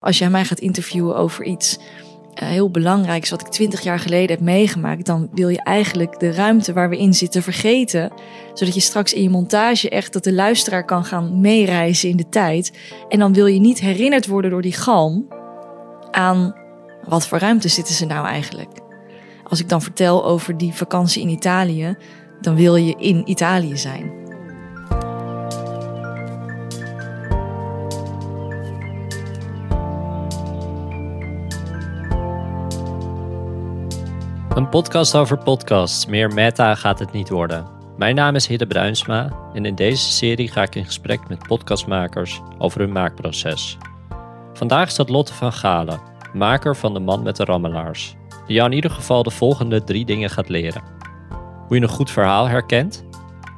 Als jij mij gaat interviewen over iets uh, heel belangrijks wat ik twintig jaar geleden heb meegemaakt, dan wil je eigenlijk de ruimte waar we in zitten vergeten. Zodat je straks in je montage echt dat de luisteraar kan gaan meereizen in de tijd. En dan wil je niet herinnerd worden door die galm aan wat voor ruimte zitten ze nou eigenlijk. Als ik dan vertel over die vakantie in Italië, dan wil je in Italië zijn. Een podcast over podcasts. Meer meta gaat het niet worden. Mijn naam is Hidde Bruinsma en in deze serie ga ik in gesprek met podcastmakers over hun maakproces. Vandaag staat Lotte van Galen, maker van De Man met de Rammelaars, die jou in ieder geval de volgende drie dingen gaat leren. Hoe je een goed verhaal herkent,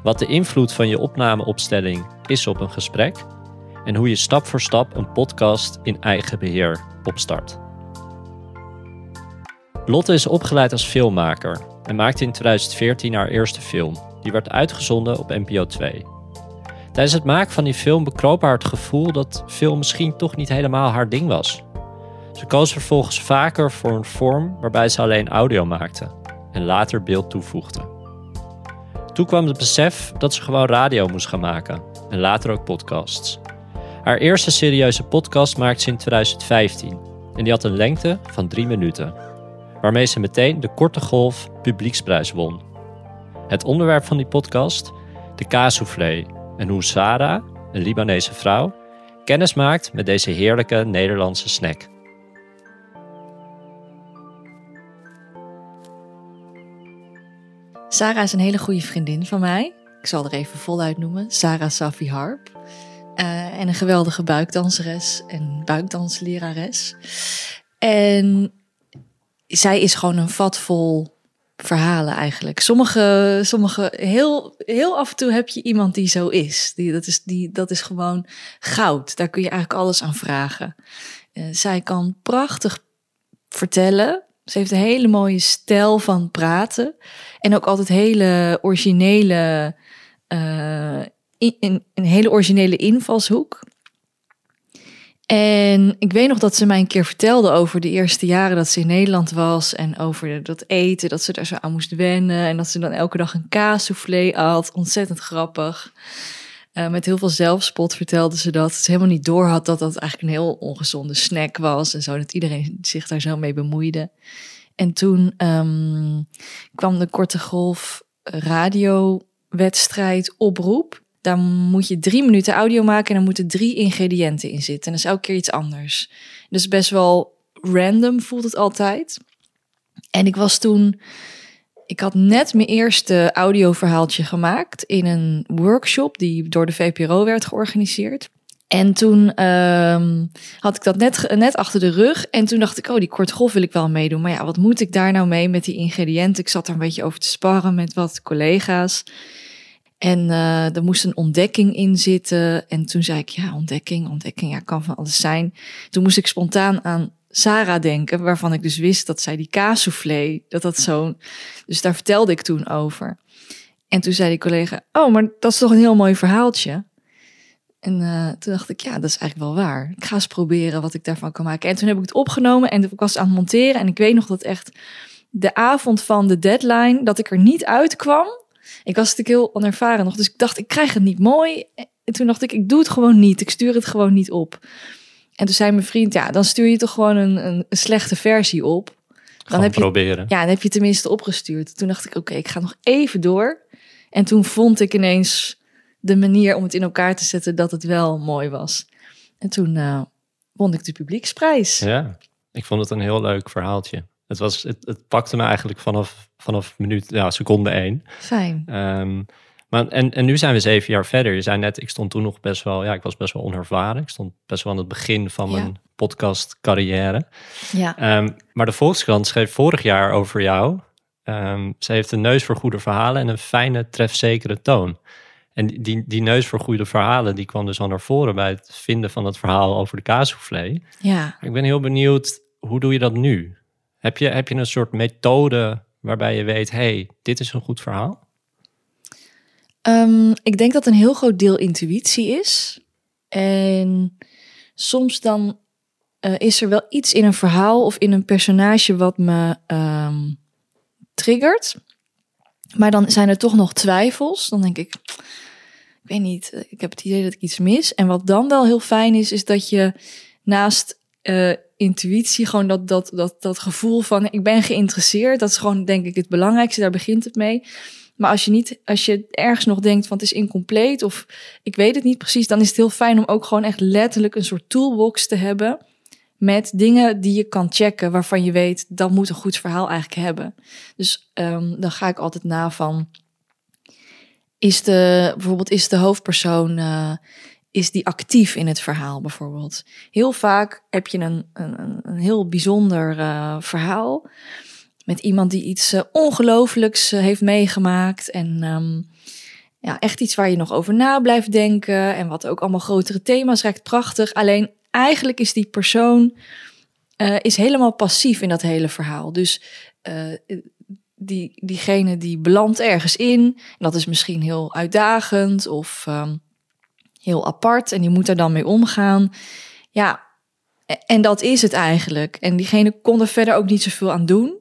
wat de invloed van je opnameopstelling is op een gesprek en hoe je stap voor stap een podcast in eigen beheer opstart. Lotte is opgeleid als filmmaker en maakte in 2014 haar eerste film. Die werd uitgezonden op NPO 2. Tijdens het maken van die film bekroop haar het gevoel dat film misschien toch niet helemaal haar ding was. Ze koos vervolgens vaker voor een vorm waarbij ze alleen audio maakte en later beeld toevoegde. Toen kwam het besef dat ze gewoon radio moest gaan maken en later ook podcasts. Haar eerste serieuze podcast maakte ze in 2015 en die had een lengte van drie minuten waarmee ze meteen de Korte Golf Publieksprijs won. Het onderwerp van die podcast, de kaassoufflé en hoe Sarah, een Libanese vrouw, kennis maakt met deze heerlijke Nederlandse snack. Sarah is een hele goede vriendin van mij. Ik zal er even voluit noemen. Sarah Safi Harp. Uh, en een geweldige buikdanseres en buikdanslerares. En zij is gewoon een vat vol verhalen eigenlijk. Sommige, sommige heel, heel af en toe heb je iemand die zo is. Die, dat, is die, dat is gewoon goud. Daar kun je eigenlijk alles aan vragen. Uh, zij kan prachtig vertellen. Ze heeft een hele mooie stijl van praten. En ook altijd hele originele, uh, in, in, een hele originele invalshoek. En ik weet nog dat ze mij een keer vertelde over de eerste jaren dat ze in Nederland was. En over dat eten, dat ze daar zo aan moest wennen. En dat ze dan elke dag een kaassoufflé had. Ontzettend grappig. Uh, met heel veel zelfspot vertelde ze dat. Ze helemaal niet door had dat dat eigenlijk een heel ongezonde snack was. En zo, dat iedereen zich daar zo mee bemoeide. En toen um, kwam de Korte Golf radiowedstrijd oproep. Daar moet je drie minuten audio maken en dan moeten drie ingrediënten in zitten. En dat is elke keer iets anders. Dus best wel random voelt het altijd. En ik was toen. Ik had net mijn eerste audioverhaaltje gemaakt in een workshop die door de VPRO werd georganiseerd. En toen um, had ik dat net, net achter de rug. En toen dacht ik, oh, die korte golf wil ik wel meedoen. Maar ja, wat moet ik daar nou mee met die ingrediënten? Ik zat er een beetje over te sparren met wat collega's. En uh, er moest een ontdekking in zitten. En toen zei ik, ja, ontdekking, ontdekking, ja, kan van alles zijn. Toen moest ik spontaan aan Sarah denken, waarvan ik dus wist dat zij die kaassoufflé, dat dat zo... Dus daar vertelde ik toen over. En toen zei die collega, oh, maar dat is toch een heel mooi verhaaltje. En uh, toen dacht ik, ja, dat is eigenlijk wel waar. Ik ga eens proberen wat ik daarvan kan maken. En toen heb ik het opgenomen en ik was aan het monteren. En ik weet nog dat echt de avond van de deadline, dat ik er niet uitkwam ik was natuurlijk heel onervaren nog, dus ik dacht, ik krijg het niet mooi. En toen dacht ik, ik doe het gewoon niet. Ik stuur het gewoon niet op. En toen zei mijn vriend, ja, dan stuur je toch gewoon een, een, slechte versie op. Dan heb je, proberen. Ja, dan heb je tenminste opgestuurd. Toen dacht ik, oké, ik ga nog even door. En toen vond ik ineens de manier om het in elkaar te zetten dat het wel mooi was. En toen uh, won ik de publieksprijs. Ja, ik vond het een heel leuk verhaaltje. Het, was, het, het pakte me eigenlijk vanaf, vanaf minuut, ja, seconde één. Fijn. Um, maar, en, en nu zijn we zeven jaar verder. Je zei net, ik stond toen nog best wel, ja, ik was best wel onervaren. Ik stond best wel aan het begin van mijn podcast carrière. Ja. Um, maar de Volkskrant schreef vorig jaar over jou. Um, ze heeft een neus voor goede verhalen en een fijne, trefzekere toon. En die, die neus voor goede verhalen, die kwam dus al naar voren bij het vinden van het verhaal over de kaassoufflé. Ja. Ik ben heel benieuwd, hoe doe je dat nu? Heb je, heb je een soort methode waarbij je weet, hey, dit is een goed verhaal? Um, ik denk dat een heel groot deel intuïtie is. En soms dan eh, is er wel iets in een verhaal of in een personage wat me ehm, triggert. Maar dan zijn er toch nog twijfels. Dan denk ik, ik weet niet, eh, ik heb het idee dat ik iets mis. En wat dan wel heel fijn is, is dat je naast eh, intuïtie, gewoon dat, dat, dat, dat gevoel van ik ben geïnteresseerd, dat is gewoon denk ik het belangrijkste, daar begint het mee. Maar als je niet, als je ergens nog denkt van het is incompleet of ik weet het niet precies, dan is het heel fijn om ook gewoon echt letterlijk een soort toolbox te hebben met dingen die je kan checken waarvan je weet dat moet een goed verhaal eigenlijk hebben. Dus um, dan ga ik altijd na van is de bijvoorbeeld is de hoofdpersoon uh, is die actief in het verhaal bijvoorbeeld. Heel vaak heb je een, een, een heel bijzonder uh, verhaal met iemand die iets uh, ongelooflijks uh, heeft meegemaakt en um, ja, echt iets waar je nog over na blijft denken en wat ook allemaal grotere thema's raakt. Prachtig. Alleen eigenlijk is die persoon is helemaal passief in dat hele verhaal. Dus die, diegene die belandt ergens in. En dat is misschien heel uitdagend of um, heel apart en die moet er dan mee omgaan. Ja, en dat is het eigenlijk. En diegene kon er verder ook niet zoveel aan doen.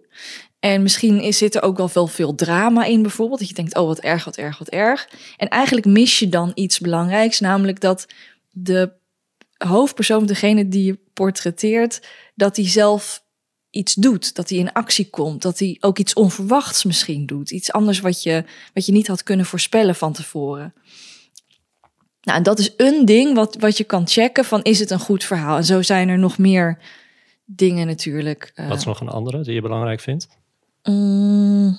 En misschien is, zit er ook wel veel, veel drama in, bijvoorbeeld. Dat je denkt, oh wat erg, wat erg, wat erg. En eigenlijk mis je dan iets belangrijks, namelijk dat de hoofdpersoon, degene die je portretteert, dat hij zelf iets doet, dat hij in actie komt, dat hij ook iets onverwachts misschien doet, iets anders wat je, wat je niet had kunnen voorspellen van tevoren. Nou, en dat is een ding wat, wat je kan checken van is het een goed verhaal. En zo zijn er nog meer dingen natuurlijk. Uh, wat is nog een andere die je belangrijk vindt? Um,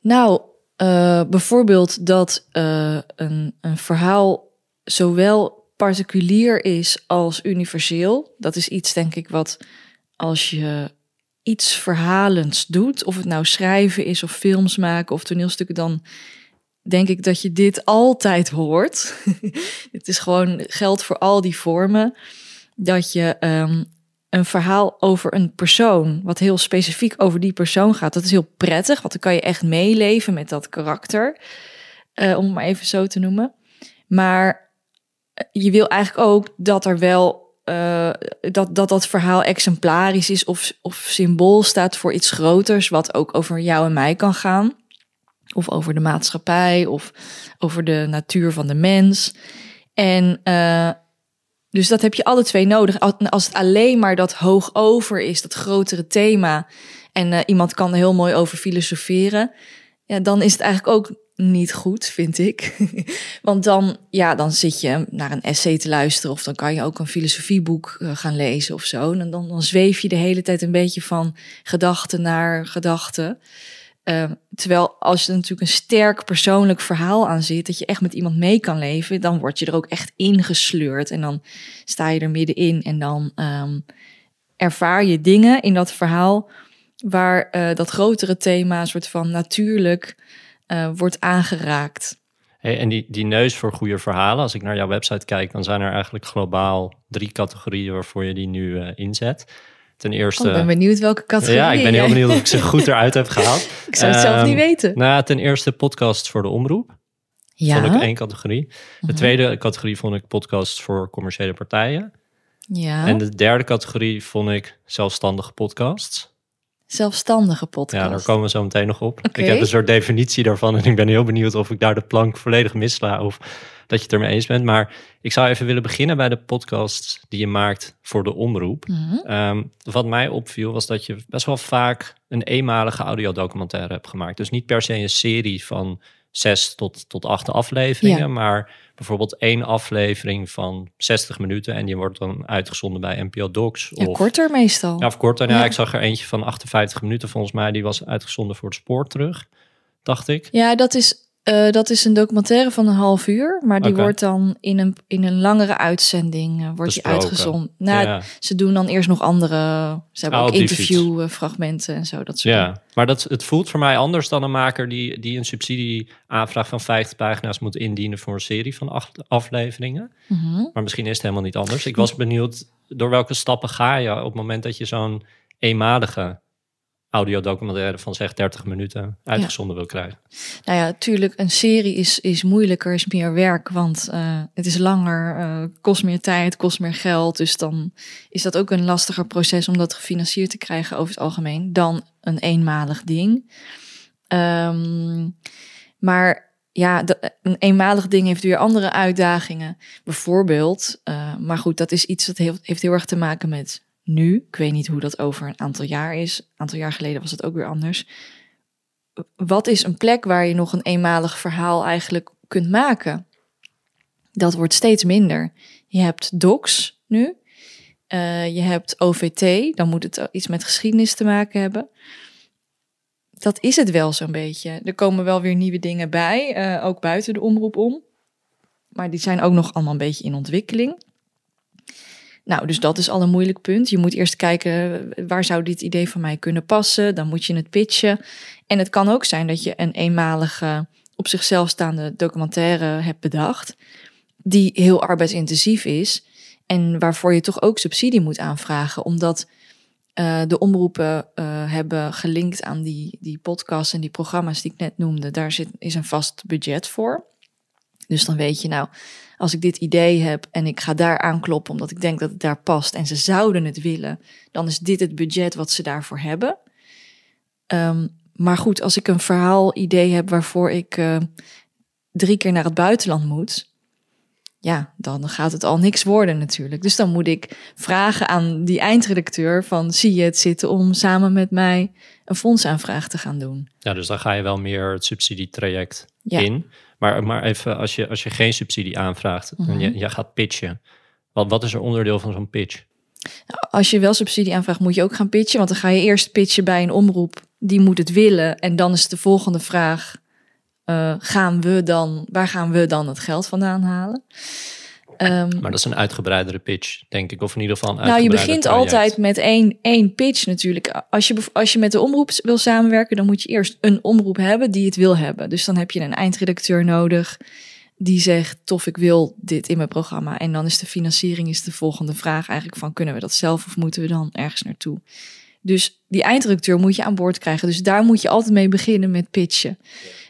nou, uh, bijvoorbeeld dat uh, een, een verhaal zowel particulier is als universeel. Dat is iets, denk ik, wat als je iets verhalends doet, of het nou schrijven is of films maken of toneelstukken, dan denk ik dat je dit altijd hoort. het is gewoon geld voor al die vormen. Dat je um, een verhaal over een persoon, wat heel specifiek over die persoon gaat, dat is heel prettig, want dan kan je echt meeleven met dat karakter, uh, om het maar even zo te noemen. Maar je wil eigenlijk ook dat er wel uh, dat, dat dat verhaal exemplarisch is of, of symbool staat voor iets groters, wat ook over jou en mij kan gaan. Of over de maatschappij, of over de natuur van de mens. En uh, dus dat heb je alle twee nodig. Als het alleen maar dat hoog over is, dat grotere thema, en uh, iemand kan er heel mooi over filosoferen, ja, dan is het eigenlijk ook niet goed, vind ik. Want dan, ja, dan zit je naar een essay te luisteren of dan kan je ook een filosofieboek uh, gaan lezen of zo. En dan, dan zweef je de hele tijd een beetje van gedachte naar gedachte. Uh, terwijl als je er natuurlijk een sterk persoonlijk verhaal aan zit, dat je echt met iemand mee kan leven, dan word je er ook echt ingesleurd. En dan sta je er middenin en dan um, ervaar je dingen in dat verhaal waar uh, dat grotere thema, een soort van natuurlijk uh, wordt aangeraakt. En die, die neus voor goede verhalen, als ik naar jouw website kijk, dan zijn er eigenlijk globaal drie categorieën waarvoor je die nu uh, inzet. Ten eerste. Oh, ik ben benieuwd welke categorie. Ja, ik ben heel benieuwd of ik ze goed eruit heb gehaald. ik zou het um, zelf niet weten. Nou, ten eerste podcasts voor de omroep. Ja. Vond ik één categorie. De Mhm. tweede categorie vond ik podcasts voor commerciële partijen. Ja. En de derde categorie vond ik zelfstandige podcasts. Zelfstandige podcast. Ja, daar komen we zo meteen nog op. Ik heb een soort definitie daarvan en ik ben heel benieuwd of ik daar de plank volledig missla of dat je het ermee eens bent. Maar ik zou even willen beginnen bij de podcast die je maakt voor de omroep. Mhm. Um, wat mij opviel was dat je best wel vaak een eenmalige audiodocumentaire hebt gemaakt. Dus niet per se een serie van zes tot, tot acht afleveringen, Ja. maar bijvoorbeeld één aflevering van 60 minuten en die wordt dan uitgezonden bij NPO Docs. Ja, of, korter meestal. ja, of korter. Ja, Ja. ik zag er eentje van 58 minuten volgens mij. Die was uitgezonden voor het spoor terug, dacht ik. Ja, dat is, eh, dat is een documentaire van een half uur. Maar die wordt dan in een, in een langere uitzending eh, wordt die uitgezonden. Nou, ja. ze doen dan eerst nog andere... Ze hebben Oh, ook interviewfragmenten en zo. Dat soort dingen. ja, maar dat, het voelt voor mij anders dan een maker die, die een subsidieaanvraag van 50 pagina's moet indienen voor een serie van acht afleveringen. Mhm. Maar misschien is het helemaal niet anders. Ik was benieuwd door welke stappen ga je op het moment dat je zo'n eenmalige audiodocumentaire van zeg 30 minuten uitgezonden wil krijgen. Nou ja, natuurlijk, een serie is, is moeilijker, is meer werk, want uh, het is langer, uh, kost meer tijd, kost meer geld. Dus dan is dat ook een lastiger proces om dat gefinancierd te krijgen over het algemeen dan een eenmalig ding. Um, maar ja, een eenmalig ding heeft weer andere uitdagingen. Bijvoorbeeld, uh, maar goed, dat is iets dat heeft, heeft heel erg te maken met nu. Ik weet niet hoe dat over een aantal jaar is. Een aantal jaar geleden was het ook weer anders. Wat is een plek waar je nog een eenmalig verhaal eigenlijk kunt maken? Dat wordt steeds minder. Je hebt docs nu. Uh, je hebt OVT, dan moet het iets met geschiedenis te maken hebben. Dat is het wel zo'n beetje. Er komen wel weer nieuwe dingen bij, uh, ook buiten de omroep om. Maar die zijn ook nog allemaal een beetje in ontwikkeling. Nou, dus dat is al een moeilijk punt. Je moet eerst kijken waar zou dit idee van mij kunnen passen. Dan moet je het pitchen. En het kan ook zijn dat je een eenmalige, op zichzelf staande documentaire hebt bedacht. Die heel arbeidsintensief is. En waarvoor je toch ook subsidie moet aanvragen. Omdat uh, de omroepen uh, hebben gelinkt aan die, die podcasts en die programma's die ik net noemde. Daar zit, is een vast budget voor. Dus dan weet je nou, als ik dit idee heb en ik ga daar aankloppen omdat ik denk dat het daar past en ze zouden het willen, dan is dit het budget wat ze daarvoor hebben. Um, maar goed, als ik een verhaal idee heb waarvoor ik uh, drie keer naar het buitenland moet, ja, dan gaat het al niks worden natuurlijk. Dus dan moet ik vragen aan die eindredacteur van zie je het zitten om samen met mij een fondsaanvraag te gaan doen. Ja, dus dan ga je wel meer het subsidietraject ja. in. Maar, maar even, als je, als je geen subsidie aanvraagt en mhm. je, je gaat pitchen, wat, wat is er onderdeel van zo'n pitch? Als je wel subsidie aanvraagt, moet je ook gaan pitchen. Want dan ga je eerst pitchen bij een omroep, die moet het willen. En dan is de volgende vraag, uh, gaan we dan, waar gaan we dan het geld vandaan halen? Um, maar dat is een uitgebreidere pitch, denk ik. Of in ieder geval een Nou, je begint altijd met één, één pitch natuurlijk. Als je, als je met de omroep wil samenwerken, dan moet je eerst een omroep hebben die het wil hebben. Dus dan heb je een eindredacteur nodig die zegt, tof, ik wil dit in mijn programma. En dan is de financiering is de volgende vraag eigenlijk van, kunnen we dat zelf of moeten we dan ergens naartoe? Dus die eindredacteur moet je aan boord krijgen. Dus daar moet je altijd mee beginnen met pitchen.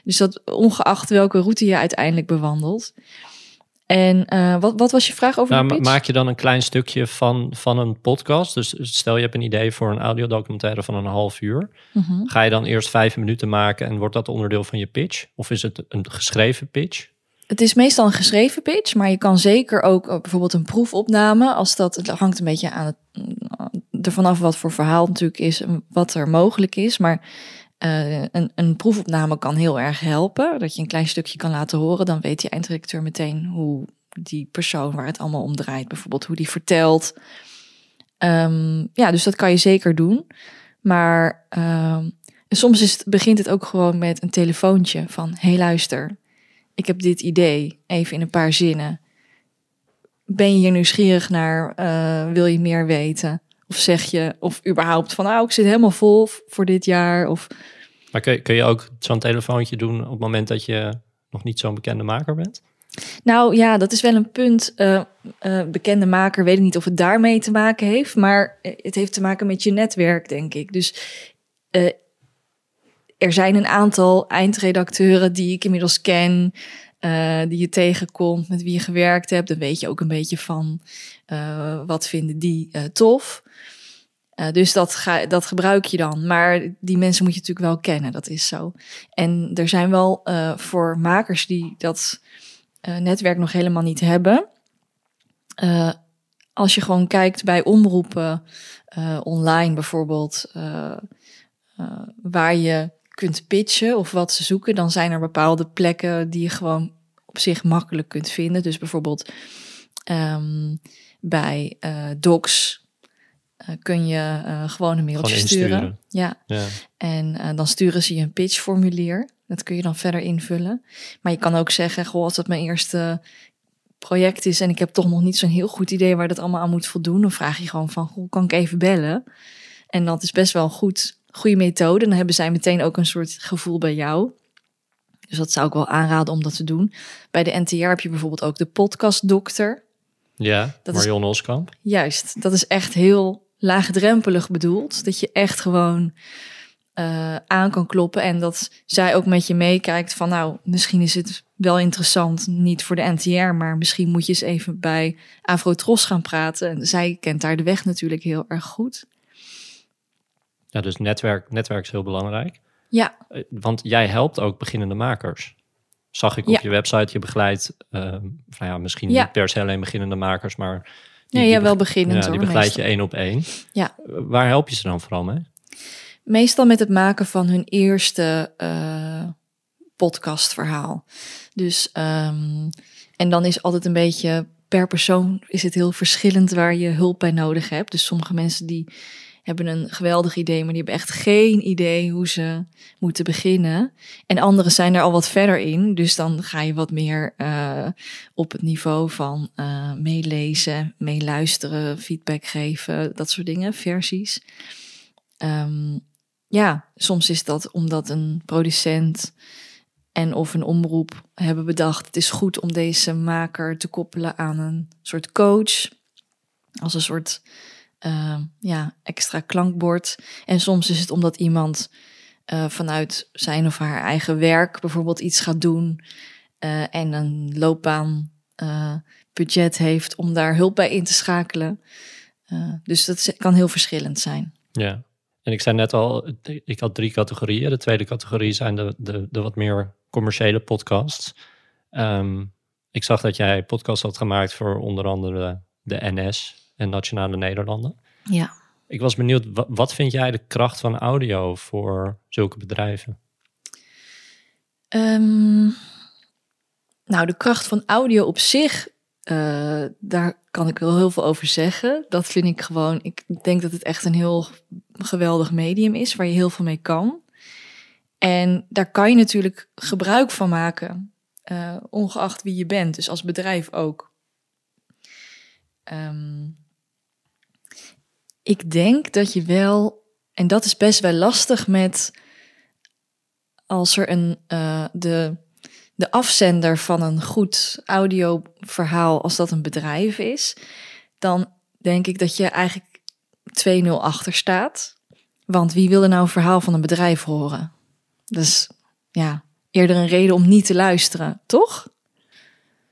Dus dat ongeacht welke route je uiteindelijk bewandelt. En uh, wat, wat was je vraag over nou, de pitch? Maak je dan een klein stukje van, van een podcast? Dus stel je hebt een idee voor een audiodocumentaire van een half uur. Mm Ga je dan eerst vijf minuten maken en wordt dat onderdeel van je pitch? Of is het een geschreven pitch? Het is meestal een geschreven pitch, maar je kan zeker ook uh, bijvoorbeeld een proefopname. Als dat, het hangt een beetje aan het, uh, ervan af wat voor verhaal natuurlijk is en wat er mogelijk is. Maar uh, een, een, proefopname kan heel erg helpen. Dat je een klein stukje kan laten horen. Dan weet je eindredacteur meteen hoe die persoon waar het allemaal om draait, bijvoorbeeld hoe die vertelt. Um, ja, dus dat kan je zeker doen. Maar um, soms is het, begint het ook gewoon met een telefoontje van: hey, luister, ik heb dit idee, even in een paar zinnen. Ben je hier nieuwsgierig naar? Uh, wil je meer weten? Of zeg je, of überhaupt van, nou, ik zit helemaal vol voor dit jaar. Of... Maar kun je, ook zo'n telefoontje doen op het moment dat je nog niet zo'n bekende maker bent? Nou ja, dat is wel een punt. Uh, uh, bekende maker, weet ik niet of het daarmee te maken heeft, maar het heeft te maken met je netwerk, denk ik. Dus er zijn een aantal eindredacteuren die ik inmiddels ken, die je tegenkomt, met wie je gewerkt hebt. Dan weet je ook een beetje van wat vinden die tof. Uh, dus dat, ga, dat gebruik je dan. Maar die mensen moet je natuurlijk wel kennen, dat is zo. En er zijn wel uh, voor makers die dat uh, netwerk nog helemaal niet hebben. als je gewoon kijkt bij omroepen, online bijvoorbeeld, waar je kunt pitchen of wat ze zoeken, dan zijn er bepaalde plekken die je gewoon op zich makkelijk kunt vinden. Dus bijvoorbeeld um, bij docs uh, kun je uh, gewoon een mailtje sturen. Ja. ja. En uh, dan sturen ze je een pitchformulier. Dat kun je dan verder invullen. Maar je kan ook zeggen, goh, als dat mijn eerste project is en ik heb toch nog niet zo'n heel goed idee waar dat allemaal aan moet voldoen, dan vraag je gewoon van, hoe kan ik even bellen? En dat is best wel een goed, goede methode. Dan hebben zij meteen ook een soort gevoel bij jou. Dus dat zou ik wel aanraden om dat te doen. Bij de NTR heb je bijvoorbeeld ook de podcastdokter. Ja, dat Marion Oskamp. Juist, dat is echt heel laagdrempelig bedoeld. Dat je echt gewoon eh, aan kan kloppen. En dat zij ook met je meekijkt van nou, misschien is het wel interessant, niet voor de NTR, maar misschien moet je eens even bij Afrotros gaan praten. En zij kent daar de weg natuurlijk heel erg goed. Ja, dus netwerk, netwerk is heel belangrijk. Ja, Eh, Want jij helpt ook beginnende makers. Zag ik op Ja. je website, je begeleidt, nou ja, misschien Ja. niet per se alleen beginnende makers, maar... die- nee, die ja, wel beginnend Ja, die hoor, begeleid je één op één. Ja. Waar help je ze dan vooral mee? Meestal met het maken van hun eerste eh, podcastverhaal. Dus, ehm, en dan is altijd een beetje per persoon is het heel verschillend waar je hulp bij nodig hebt. Dus sommige mensen die hebben een geweldig idee, maar die hebben echt geen idee hoe ze moeten beginnen. En anderen zijn er al wat verder in, dus dan ga je wat meer eh, op het niveau van eh, meelezen, meeluisteren, feedback geven, dat soort dingen, versies. Ehm, ja, soms is dat omdat een producent en of een omroep hebben bedacht: het is goed om deze maker te koppelen aan een soort coach, als een soort eh, ja, extra klankbord. En soms is het omdat iemand eh, vanuit zijn of haar eigen werk bijvoorbeeld iets gaat doen eh, en een loopbaan eh, budget heeft om daar hulp bij in te schakelen. Dus dat kan heel verschillend zijn. Ja. En ik zei net al, ik had drie categorieën. De tweede categorie zijn de, de, de wat meer commerciële podcasts. Ehm, ik zag dat jij podcasts had gemaakt voor onder andere de NS en Nationale Nederlanden. Ja. Ik was benieuwd, wat, vind jij de kracht van audio voor zulke bedrijven? Ehm, nou, de kracht van audio op zich, eh, daar kan ik wel heel veel over zeggen. Dat vind ik gewoon, ik denk dat het echt een heel geweldig medium is waar je heel veel mee kan. En daar kan je natuurlijk gebruik van maken, eh, ongeacht wie je bent, dus als bedrijf ook. Ehm, ik denk dat je wel, en dat is best wel lastig met als er een, eh, de, de afzender van een goed audioverhaal, als dat een bedrijf is, dan denk ik dat je eigenlijk 2-0 achter staat. Want wie wil er nou een verhaal van een bedrijf horen? Dus ja, eerder een reden om niet te luisteren, toch?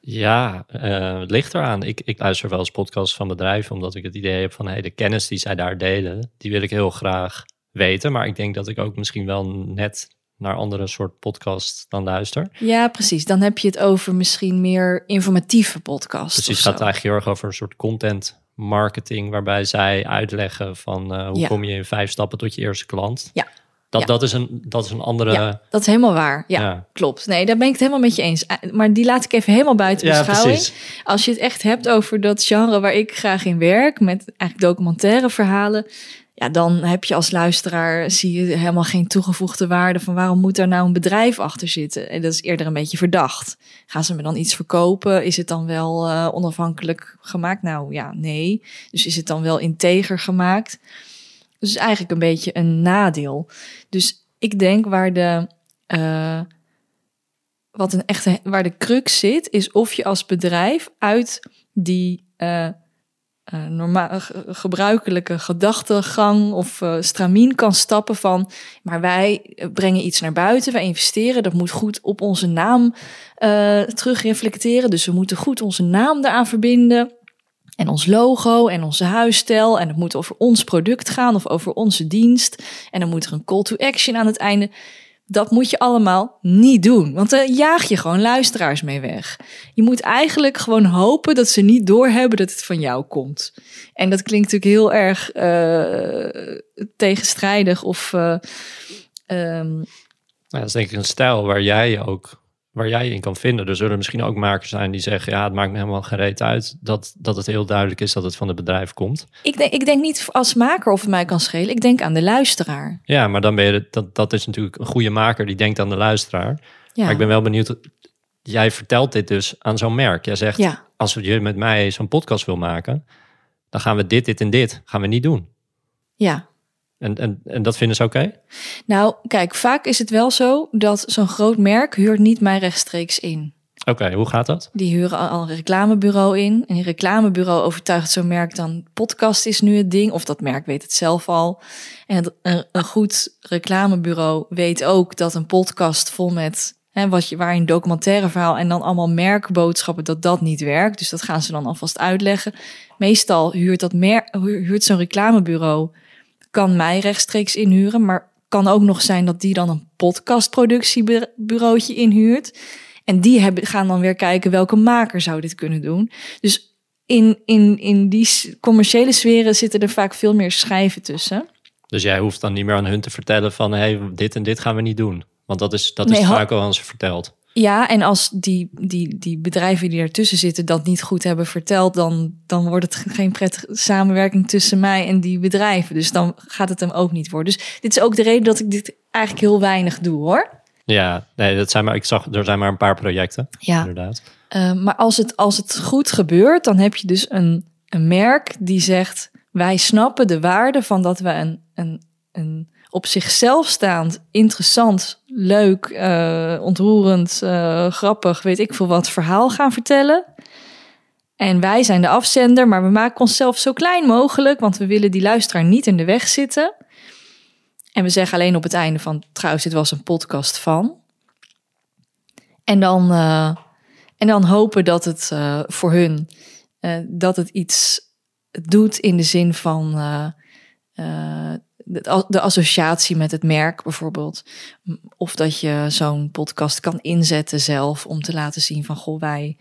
Ja, eh, het ligt eraan. Ik, ik luister wel eens podcasts van bedrijven, omdat ik het idee heb van hey, de kennis die zij daar delen, die wil ik heel graag weten. Maar ik denk dat ik ook misschien wel net naar andere soort podcasts dan luister. Ja, precies. Dan heb je het over misschien meer informatieve podcasts. Precies, het gaat eigenlijk heel erg over een soort content marketing, waarbij zij uitleggen van eh, hoe Ja. kom je in vijf stappen tot je eerste klant. Ja. Dat, Ja. dat, is, een, dat is een andere... Ja, dat is helemaal waar. Ja, Ja. klopt. Nee, daar ben ik het helemaal met je eens. Eh, Maar die laat ik even helemaal buiten Ja, beschouwing. precies. Als je het echt hebt over dat genre waar ik graag in werk, met eigenlijk documentaire verhalen, ja, dan heb je als luisteraar zie je helemaal geen toegevoegde waarde van waarom moet daar nou een bedrijf achter zitten? En dat is eerder een beetje verdacht. Gaan ze me dan iets verkopen? Is het dan wel eh, onafhankelijk gemaakt? Nou ja, nee. Dus is het dan wel integer gemaakt? Dus is eigenlijk een beetje een nadeel. Dus ik denk waar de eh, wat een echte waar de crux zit, is of je als bedrijf uit die eh eh, normaal ge- gebruikelijke gedachtegang of stramien kan stappen van, maar wij brengen iets naar buiten, wij investeren, dat moet goed op onze naam eh terugreflecteren, dus we moeten goed onze naam daaraan verbinden. En ons logo en onze huisstijl. En het moet over ons product gaan of over onze dienst. En dan moet er een call to action aan het einde. Dat moet je allemaal niet doen. Want dan jaag je gewoon luisteraars mee weg. Je moet eigenlijk gewoon hopen dat ze niet doorhebben dat het van jou komt. En dat klinkt natuurlijk heel erg eh, tegenstrijdig of. Nou, dat is denk ik een stijl waar jij ook waar jij in kan vinden. Er zullen misschien ook makers zijn die zeggen: ja, het maakt me helemaal geen reet uit dat, dat het heel duidelijk is dat het van het bedrijf komt. ik, denk, ik denk niet als maker of het mij kan schelen. Ik denk aan de luisteraar. Ja, maar dan ben je dat, dat is natuurlijk een goede maker die denkt aan de luisteraar. Ja. Maar ik ben wel benieuwd. Jij vertelt dit dus aan zo'n merk. Jij zegt: Ja. als je met mij zo'n podcast wil maken, dan gaan we dit, dit en dit gaan we niet doen. ja. En, en, en dat vinden ze oké? Nou, kijk, vaak is het wel zo dat zo'n groot merk huurt niet mij rechtstreeks in. Oké, hoe gaat dat? Die huren al een reclamebureau in. En die reclamebureau overtuigt zo'n merk dan... podcast is nu het ding. Of dat merk weet het zelf al. En het- een, een goed reclamebureau weet ook dat een podcast vol met... Hè, wat je, waar een documentaire verhaal en dan allemaal merkboodschappen... dat dat niet werkt. Dus dat gaan ze dan alvast uitleggen. Meestal huurt, dat mer huurt zo'n reclamebureau... kan mij rechtstreeks inhuren. Maar kan ook nog zijn dat die dan een podcastproductiebureautje inhuurt... En die hebben, gaan dan weer kijken welke maker zou dit kunnen doen. Dus in, in, in die commerciële sferen zitten er vaak veel meer schijven tussen. Dus jij hoeft dan niet meer aan hun te vertellen van... hé, hey, dit en dit gaan we niet doen. Want dat is, dat is Nee, vaak al aan ze verteld. Ja, en als die, die, die bedrijven die ertussen zitten dat niet goed hebben verteld, dan, dan wordt het geen prettige samenwerking tussen mij en die bedrijven. Dus dan gaat het hem ook niet worden. Dus dit is ook de reden dat ik dit eigenlijk heel weinig doe hoor. Ja, nee, dat zijn maar, ik zag, er zijn maar een paar projecten, Ja. inderdaad. Uh, maar als het, als het goed gebeurt, dan heb je dus een, een merk die zegt: wij snappen de waarde van dat we een, een, een op zichzelf staand, interessant, leuk, uh, ontroerend, uh, grappig, weet ik veel wat, verhaal gaan vertellen. En wij zijn de afzender, maar we maken onszelf zo klein mogelijk, want we willen die luisteraar niet in de weg zitten. En we zeggen alleen op het einde van, trouwens, dit was een podcast van. En dan, uh, en dan hopen dat het voor hun, dat het iets doet in de zin van de, de, associatie met het merk bijvoorbeeld. Of dat je zo'n podcast kan inzetten zelf om te laten zien van, goh, wij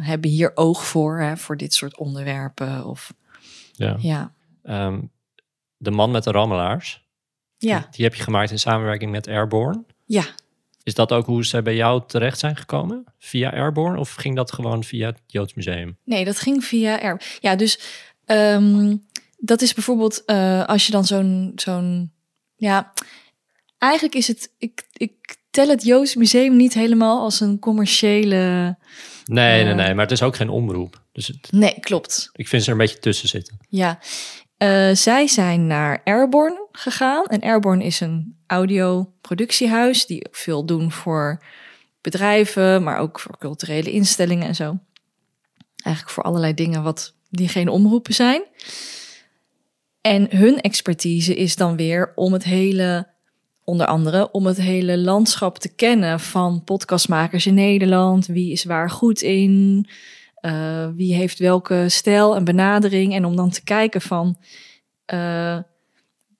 hebben hier oog voor, hè, voor dit soort onderwerpen. Of, ja. ja. Um, de man met de rammelaars. Ja. Die, die heb je gemaakt in samenwerking met Airborne. Ja. Is dat ook hoe ze bij jou terecht zijn gekomen? Via Airborne of ging dat gewoon via het Joods Museum? Nee, dat ging via Airborne. Ja, dus um, dat is bijvoorbeeld uh, als je dan zo'n zo'n ja, eigenlijk is het ik ik tel het Joods Museum niet helemaal als een commerciële. Nee, uh, nee, nee, maar het is ook geen omroep. Dus het, nee, klopt. Ik vind ze er een beetje tussen zitten. Ja, uh, zij zijn naar Airborne gegaan en Airborne is een audioproductiehuis die veel doen voor bedrijven, maar ook voor culturele instellingen en zo. Eigenlijk voor allerlei dingen wat die geen omroepen zijn. En hun expertise is dan weer om het hele, onder andere, om het hele landschap te kennen van podcastmakers in Nederland. Wie is waar goed in? Uh, wie heeft welke stijl en benadering? En om dan te kijken van uh,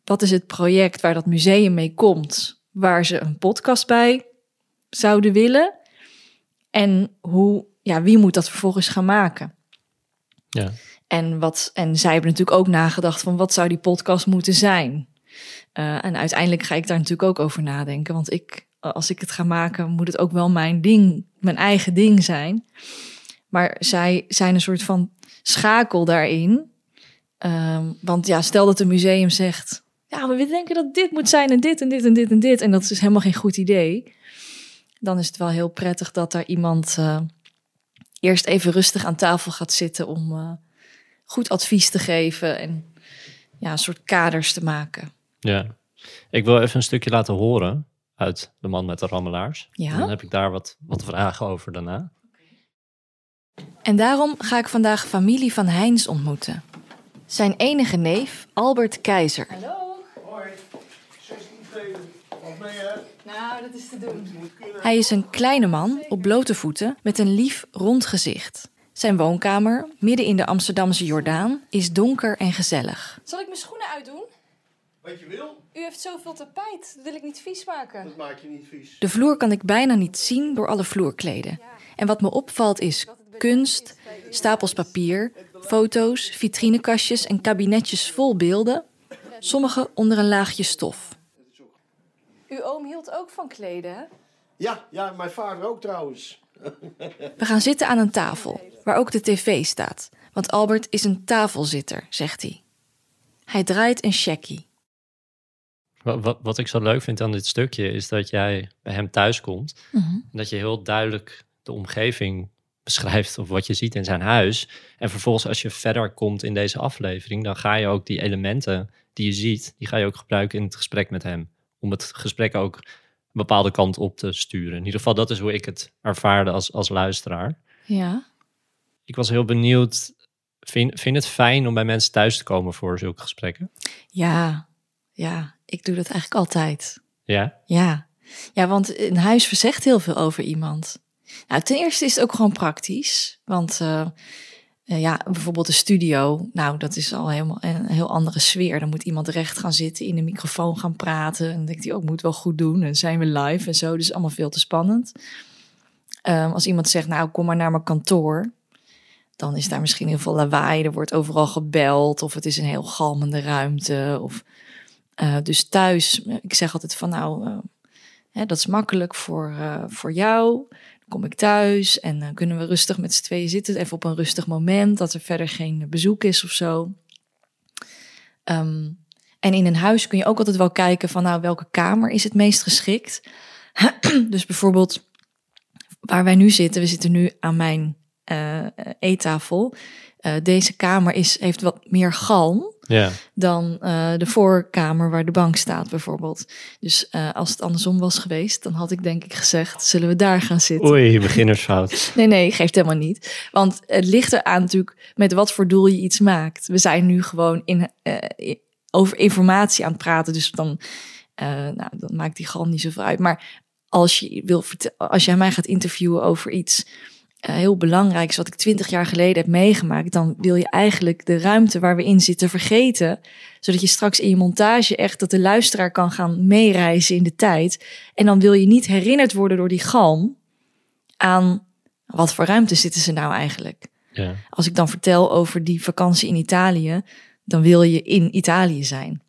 wat is het project waar dat museum mee komt, waar ze een podcast bij zouden willen. En hoe, ja, wie moet dat vervolgens gaan maken? Ja. En, wat, en zij hebben natuurlijk ook nagedacht van wat zou die podcast moeten zijn. Uh, en uiteindelijk ga ik daar natuurlijk ook over nadenken. Want ik, als ik het ga maken, moet het ook wel mijn ding, mijn eigen ding zijn. Maar zij zijn een soort van schakel daarin. Um, want ja, stel dat een museum zegt... ja, we denken dat dit moet zijn en dit en dit en dit en dit... en dat is helemaal geen goed idee... dan is het wel heel prettig dat daar iemand... Uh, eerst even rustig aan tafel gaat zitten... om goed advies te geven en ja, een soort kaders te maken. Ja, ik wil even een stukje laten horen... uit De Man met de Rammelaars. Ja? En dan heb ik daar wat, wat vragen over daarna. En daarom ga ik vandaag familie van Heins ontmoeten. Zijn enige neef, Albert Keizer. Hallo. Hoi. 16 treden. Wat mee, hè? Nou, dat is te doen. Hij is een kleine man op blote voeten met een lief rond gezicht. Zijn woonkamer, midden in de Amsterdamse Jordaan, is donker en gezellig. Zal ik mijn schoenen uitdoen? Wat je wil, U heeft zoveel tapijt, dat wil ik niet vies maken. dat maak je niet vies. De vloer kan ik bijna niet zien door alle vloerkleden. En wat me opvalt is kunst, stapels papier, foto's, vitrinekastjes en kabinetjes vol beelden, sommige onder een laagje stof. Uw oom hield ook van kleden, hè? Ja, ja, mijn vader ook trouwens. We gaan zitten aan een tafel, waar ook de tv staat. Want Albert is een tafelzitter, zegt hij. Hij draait een checkie. Wat, wat, wat ik zo leuk vind aan dit stukje is dat jij bij hem thuis komt. Mm -hmm. En dat je heel duidelijk de omgeving beschrijft of wat je ziet in zijn huis. En vervolgens als je verder komt in deze aflevering, dan ga je ook die elementen die je ziet, die ga je ook gebruiken in het gesprek met hem. Om het gesprek ook bepaalde kant op te sturen. In ieder geval, dat is hoe ik het ervaarde als, als luisteraar. Ja. Ik was heel benieuwd, vind, vind het fijn om bij mensen thuis te komen voor zulke gesprekken? Ja, ja, ik doe dat eigenlijk altijd. Ja? Ja. ja, want een huis verzegt heel veel over iemand. Nou, ten eerste is het ook gewoon praktisch. Want eh, eh, ja, bijvoorbeeld de studio, nou, dat is al helemaal een heel andere sfeer. Dan moet iemand recht gaan zitten, in de microfoon gaan praten. En dan denkt hij ook, moet wel goed doen. En zijn we live en zo, dus allemaal veel te spannend. Ehm, als iemand zegt, nou, kom maar naar mijn kantoor. Dan is daar misschien heel veel lawaai. Er wordt overal gebeld. Of het is een heel galmende ruimte. Of, eh, dus thuis, ik zeg altijd van nou, eh, hè, dat is makkelijk voor, eh, voor jou. Kom ik thuis en dan kunnen we rustig met z'n tweeën zitten. Even op een rustig moment, dat er verder geen bezoek is of zo. Ehm, en in een huis kun je ook altijd wel kijken van nou, welke kamer is het meest geschikt. dus bijvoorbeeld waar wij nu zitten, we zitten nu aan mijn eh, eettafel. Eh, deze kamer is, heeft wat meer galm dan eh, de voorkamer waar de bank staat bijvoorbeeld. Dus eh, als het andersom was geweest, dan had ik denk ik gezegd, zullen we daar gaan zitten? Oei, beginnersfout. Nee, nee, geeft helemaal niet. Want het ligt eraan natuurlijk met wat voor doel je iets maakt. We zijn nu gewoon in, over informatie aan het praten, dus dan, nou, dan maakt die galm niet zoveel uit. Maar als je wil als jij mij gaat interviewen over iets eh, heel belangrijks wat ik twintig jaar geleden heb meegemaakt, dan wil je eigenlijk de ruimte waar we in zitten vergeten, zodat je straks in je montage echt dat de luisteraar kan gaan meereizen in de tijd. En dan wil je niet herinnerd worden door die galm aan wat voor ruimte zitten ze nou eigenlijk. Ja. Als ik dan vertel over die vakantie in Italië, dan wil je in Italië zijn.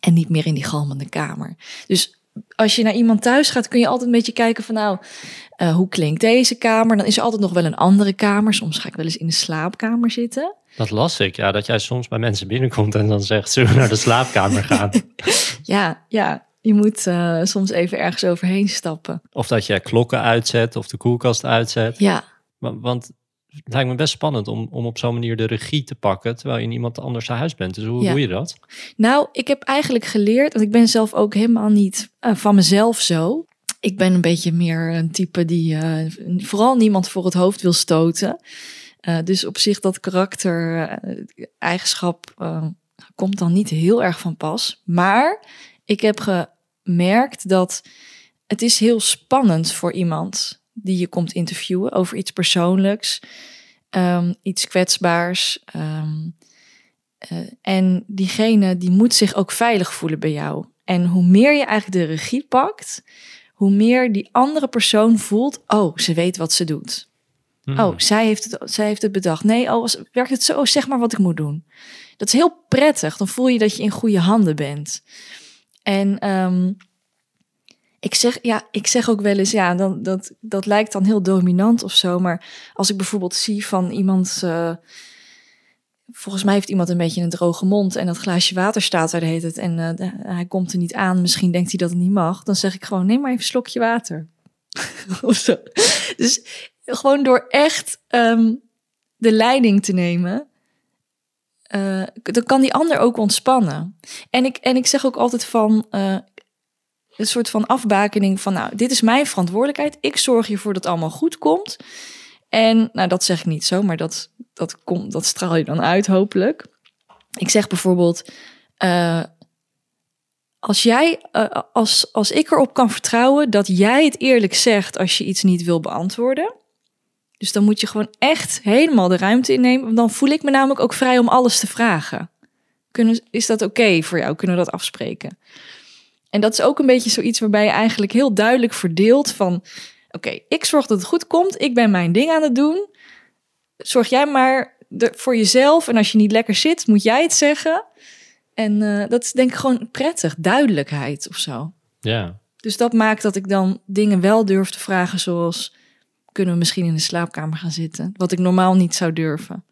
En niet meer in die galmende kamer. Dus als je naar iemand thuis gaat, kun je altijd een beetje kijken van nou, eh, hoe klinkt deze kamer? Dan is er altijd nog wel een andere kamer. Soms ga ik wel eens in de slaapkamer zitten. Dat las ik, ja, dat jij soms bij mensen binnenkomt en dan zegt, zullen we naar de slaapkamer gaan? Ja, ja, je moet eh, soms even ergens overheen stappen. of dat je klokken uitzet of de koelkast uitzet. Ja, Wa- Want het lijkt me best spannend om, om op zo'n manier de regie te pakken, terwijl je in iemand anders huis bent. Dus hoe Ja. doe je dat? Nou, ik heb eigenlijk geleerd, want ik ben zelf ook helemaal niet eh, van mezelf zo. Ik ben een beetje meer een type die eh, vooral niemand voor het hoofd wil stoten. Eh, dus op zich dat karakter-eigenschap komt dan niet heel erg van pas. Maar ik heb gemerkt dat het is heel spannend voor iemand die je komt interviewen over iets persoonlijks, ehm, iets kwetsbaars. ehm, eh, en diegene die moet zich ook veilig voelen bij jou. En hoe meer je eigenlijk de regie pakt, hoe meer die andere persoon voelt: oh, ze weet wat ze doet. Hmm. Oh, zij heeft het, zij heeft het bedacht. Nee, oh, was- werkt het zo? Zeg maar wat ik moet doen. Dat is heel prettig. Dan voel je dat je in goede handen bent. En ehm, ik, zeg, ja, ik zeg ook wel eens, ja, dan, dat, dat lijkt dan heel dominant of zo. Maar als ik bijvoorbeeld zie van iemand. eh, volgens mij heeft iemand een beetje een droge mond en dat glaasje water staat daar hele tijd en eh, hij komt er niet aan. Misschien denkt hij dat het niet mag. Dan zeg ik gewoon, neem maar even een slokje water. of zo. Dus gewoon door echt ehm, de leiding te nemen, eh, dan kan die ander ook ontspannen. En ik, en ik zeg ook altijd van een soort van afbakening van, nou, dit is mijn verantwoordelijkheid. Ik zorg ervoor dat het allemaal goed komt. En nou, dat zeg ik niet zo, maar dat, dat, komt, dat straal je dan uit, hopelijk. Ik zeg bijvoorbeeld, eh, als jij, eh, als, als ik erop kan vertrouwen dat jij het eerlijk zegt als je iets niet wil beantwoorden. Dus dan moet je gewoon echt helemaal de ruimte innemen. Dan voel ik me namelijk ook vrij om alles te vragen. Kunnen, is dat oké voor jou? Kunnen we dat afspreken? En dat is ook een beetje zoiets waarbij je eigenlijk heel duidelijk verdeelt van... Oké, ik zorg dat het goed komt. Ik ben mijn ding aan het doen. Zorg jij maar voor jezelf. En als je niet lekker zit, moet jij het zeggen. En eh, dat is denk ik gewoon prettig. Duidelijkheid of zo. Ja. Dus dat maakt dat ik dan dingen wel durf te vragen zoals... kunnen we misschien in de slaapkamer gaan zitten? Wat ik normaal niet zou durven.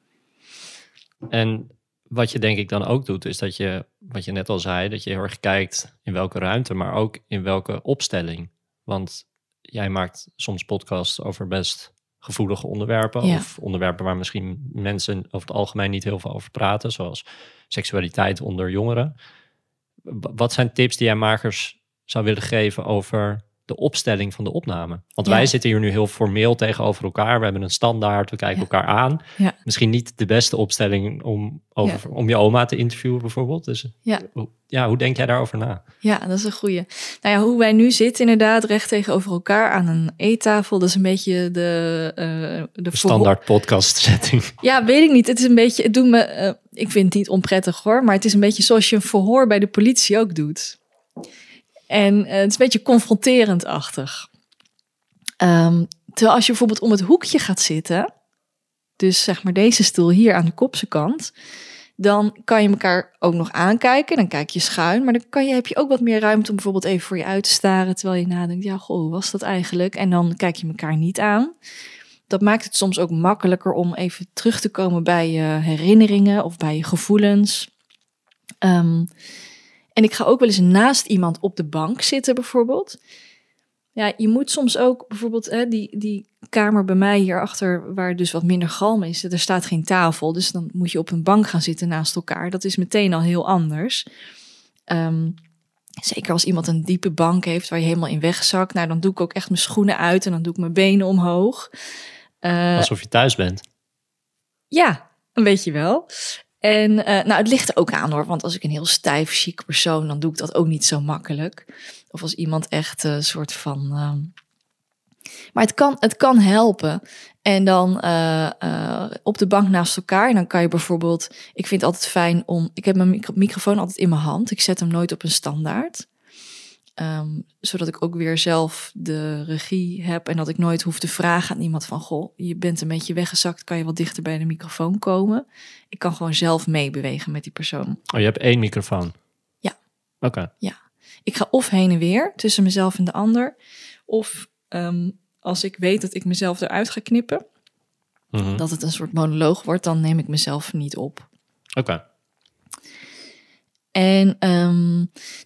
En wat je denk ik dan ook doet, is dat je, wat je net al zei, dat je heel erg kijkt in welke ruimte, maar ook in welke opstelling. Want jij maakt soms podcasts over best gevoelige onderwerpen, Ja. of onderwerpen waar misschien mensen over het algemeen niet heel veel over praten, zoals seksualiteit onder jongeren. Wat zijn tips die jij makers zou willen geven over de opstelling van de opname. Want Ja. wij zitten hier nu heel formeel tegenover elkaar. We hebben een standaard, we kijken Ja. elkaar aan. Ja. Misschien niet de beste opstelling om, over, om je oma te interviewen bijvoorbeeld. Dus Ja. hoe- ja, hoe denk jij daarover na? Ja, dat is een goeie. Nou ja, hoe wij nu zitten inderdaad recht tegenover elkaar aan een eettafel. Dat is een beetje de, eh de standaard podcast setting. Ja, weet ik niet. Het is een beetje, het doet me, eh, ik vind het niet onprettig hoor, maar het is een beetje zoals je een verhoor bij de politie ook doet. En eh, het is een beetje confronterend-achtig. Ehm, terwijl als je bijvoorbeeld om het hoekje gaat zitten, dus zeg maar deze stoel hier aan de kopse kant, dan kan je elkaar ook nog aankijken. Dan kijk je schuin, maar dan kan je, heb je ook wat meer ruimte om bijvoorbeeld even voor je uit te staren, terwijl je nadenkt, ja, goh, hoe was dat eigenlijk? En dan kijk je elkaar niet aan dat maakt het soms ook makkelijker om even terug te komen bij je herinneringen of bij je gevoelens. Ehm, en ik ga ook wel eens naast iemand op de bank zitten, bijvoorbeeld. Ja, je moet soms ook bijvoorbeeld hè, die, die kamer bij mij hierachter, waar dus wat minder galm is, er staat geen tafel. Dus dan moet je op een bank gaan zitten naast elkaar. Dat is meteen al heel anders. Ehm, zeker als iemand een diepe bank heeft waar je helemaal in wegzakt. Nou, dan doe ik ook echt mijn schoenen uit en dan doe ik mijn benen omhoog. Eh, Alsof je thuis bent. ja, een beetje wel. En eh, nou, het ligt er ook aan hoor. Want als ik een heel stijf, chic persoon, dan doe ik dat ook niet zo makkelijk. Of als iemand echt een soort van. ehm, Maar het kan, het kan helpen. En dan eh, eh, op de bank naast elkaar. En dan kan je bijvoorbeeld. Ik vind het altijd fijn om. Ik heb mijn micro- microfoon altijd in mijn hand. Ik zet hem nooit op een standaard. Ehm, zodat ik ook weer zelf de regie heb. En dat ik nooit hoef te vragen aan iemand van... Goh, je bent een beetje weggezakt. Kan je wat dichter bij de microfoon komen? Ik kan gewoon zelf meebewegen met die persoon. Oh, je hebt één microfoon? Ja. Oké. Ik ga of heen en weer tussen mezelf en de ander. Of ehm, als ik weet dat ik mezelf eruit ga knippen... Mhm. dat het een soort monoloog wordt... dan neem ik mezelf niet op. Oké. En ehm,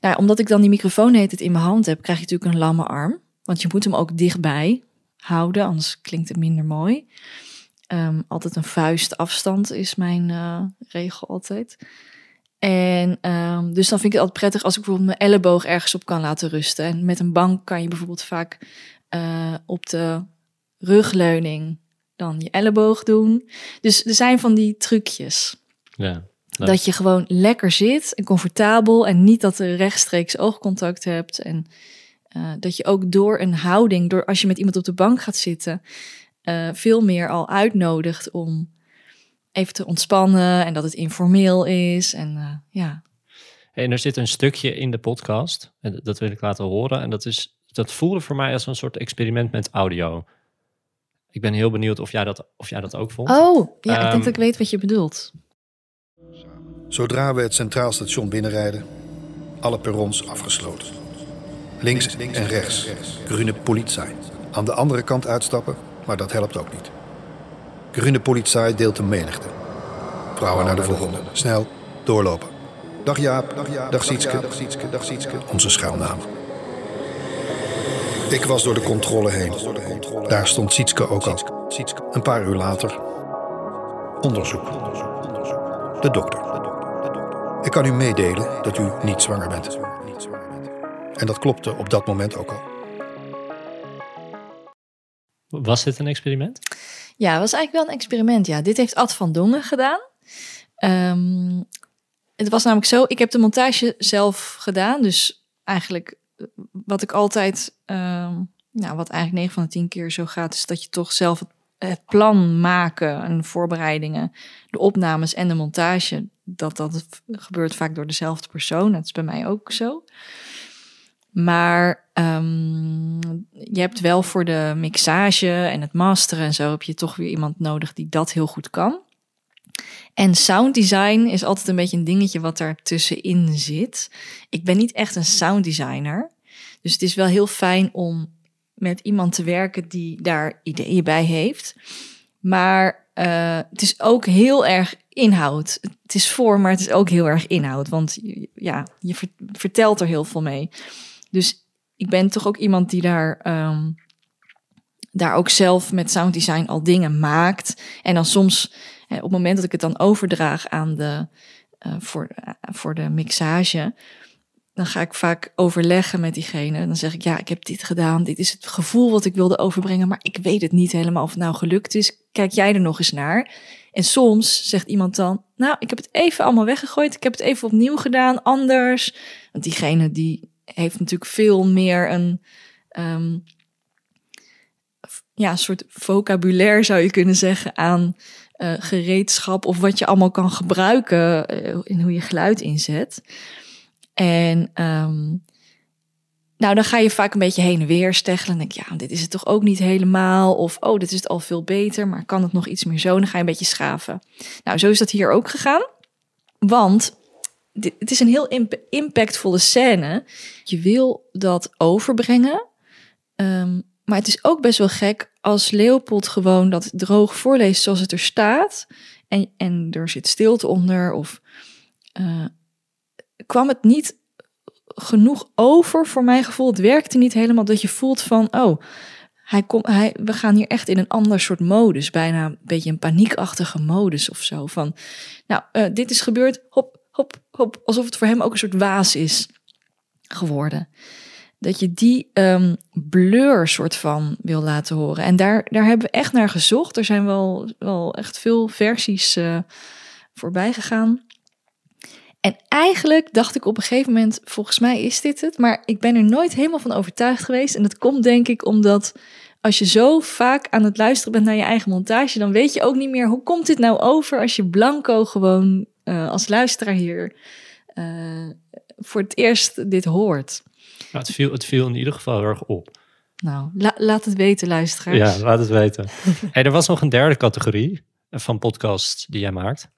nou, omdat ik dan die microfoon heet het in mijn hand heb, krijg je natuurlijk een lamme arm. Want je moet hem ook dichtbij houden, anders klinkt het minder mooi. Ehm, altijd een vuist afstand is mijn eh, regel altijd. En ehm, dus dan vind ik het altijd prettig als ik bijvoorbeeld mijn elleboog ergens op kan laten rusten. En met een bank kan je bijvoorbeeld vaak eh, op de rugleuning dan je elleboog doen. Dus er zijn van die trucjes. Ja. Dat je gewoon lekker zit en comfortabel en niet dat je rechtstreeks oogcontact hebt. En eh, dat je ook door een houding, door als je met iemand op de bank gaat zitten, eh, veel meer al uitnodigt om even te ontspannen en dat het informeel is. En eh, ja, En er zit een stukje in de podcast, en dat wil ik laten horen. En dat, is, dat voelde voor mij als een soort experiment met audio. Ik ben heel benieuwd of jij dat, of jij dat ook vond. Oh, ja, ik Ehm, denk dat ik weet wat je bedoelt. Zodra we het Centraal Station binnenrijden, alle perrons afgesloten. Links en rechts, groene politie. Aan de andere kant uitstappen, maar dat helpt ook niet. Groene politie deelt de menigte. Vrouwen naar de volgende. Snel, doorlopen. Dag Jaap, dag, Jaap, dag Sietske, dag Sietske, dag Sietske. Onze schuilnaam. Ik was door de controle heen. Daar stond Sietske ook al. Een paar uur later. Onderzoek. De dokter. Ik kan u meedelen dat u niet zwanger bent. En dat klopte op dat moment ook al. Was dit een experiment? Ja, het was eigenlijk wel een experiment. Ja, dit heeft Ad van Dongen gedaan. Ehm, het was namelijk zo, ik heb de montage zelf gedaan. Dus eigenlijk eh, wat ik altijd, ehm, nou, wat eigenlijk 9 van de 10 keer zo gaat, is dat je toch zelf het, het plan maken en voorbereidingen, de opnames en de montage, dat dat gebeurt vaak door dezelfde persoon. Dat is bij mij ook zo. Maar ehm, je hebt wel voor de mixage en het masteren en zo heb je toch weer iemand nodig die dat heel goed kan. En sound design is altijd een beetje een dingetje wat daar tussenin zit. Ik ben niet echt een sound designer. Dus het is wel heel fijn om met iemand te werken die daar ideeën bij heeft. Maar eh, het is ook heel erg inhoud. Het is voor, maar het is ook heel erg inhoud. Want ja, je ver- vertelt er heel veel mee. Dus ik ben toch ook iemand die daar, ehm, daar ook zelf met sound design al dingen maakt. En dan soms, op het moment dat ik het dan overdraag aan de, eh, voor, eh, voor de mixage, dan ga ik vaak overleggen met diegene. Dan zeg ik, ja, ik heb dit gedaan. Dit is het gevoel wat ik wilde overbrengen. Maar ik weet het niet helemaal of het nou gelukt is. Kijk jij er nog eens naar? En soms zegt iemand dan, nou, ik heb het even allemaal weggegooid. Ik heb het even opnieuw gedaan, anders. Want diegene die heeft natuurlijk veel meer een... Um, ja, soort vocabulaire zou je kunnen zeggen aan uh, gereedschap of wat je allemaal kan gebruiken uh, in hoe je geluid inzet. En um, nou, dan ga je vaak een beetje heen en weer steggelen. En denk ja, dit is het toch ook niet helemaal. Of, oh, dit is het al veel beter, maar kan het nog iets meer zo? Dan ga je een beetje schaven. Nou, zo is dat hier ook gegaan. Want dit, het is een heel imp impactvolle scène. Je wil dat overbrengen. Um, maar het is ook best wel gek als Leopold gewoon dat droog voorleest zoals het er staat. En, en er zit stilte onder. Of uh, kwam het niet genoeg over voor mijn gevoel. Het werkte niet helemaal dat je voelt van, oh, hij komt, hij, we gaan hier echt in een ander soort modus. Bijna een beetje een paniekachtige modus of zo. Van, nou, uh, dit is gebeurd, hop, hop, hop. Alsof het voor hem ook een soort waas is geworden dat je die um, blur soort van wil laten horen. En daar, daar hebben we echt naar gezocht. Er zijn wel, wel echt veel versies uh, voorbij gegaan. En eigenlijk dacht ik op een gegeven moment, volgens mij is dit het. Maar ik ben er nooit helemaal van overtuigd geweest. En dat komt denk ik omdat als je zo vaak aan het luisteren bent naar je eigen montage, dan weet je ook niet meer hoe komt dit nou over als je blanco gewoon uh, als luisteraar hier uh, voor het eerst dit hoort. Nou, het, viel, het viel in ieder geval erg op. Nou, la, laat het weten, luisteraars. Ja, laat het weten. hey, er was nog een derde categorie van podcasts die jij maakt.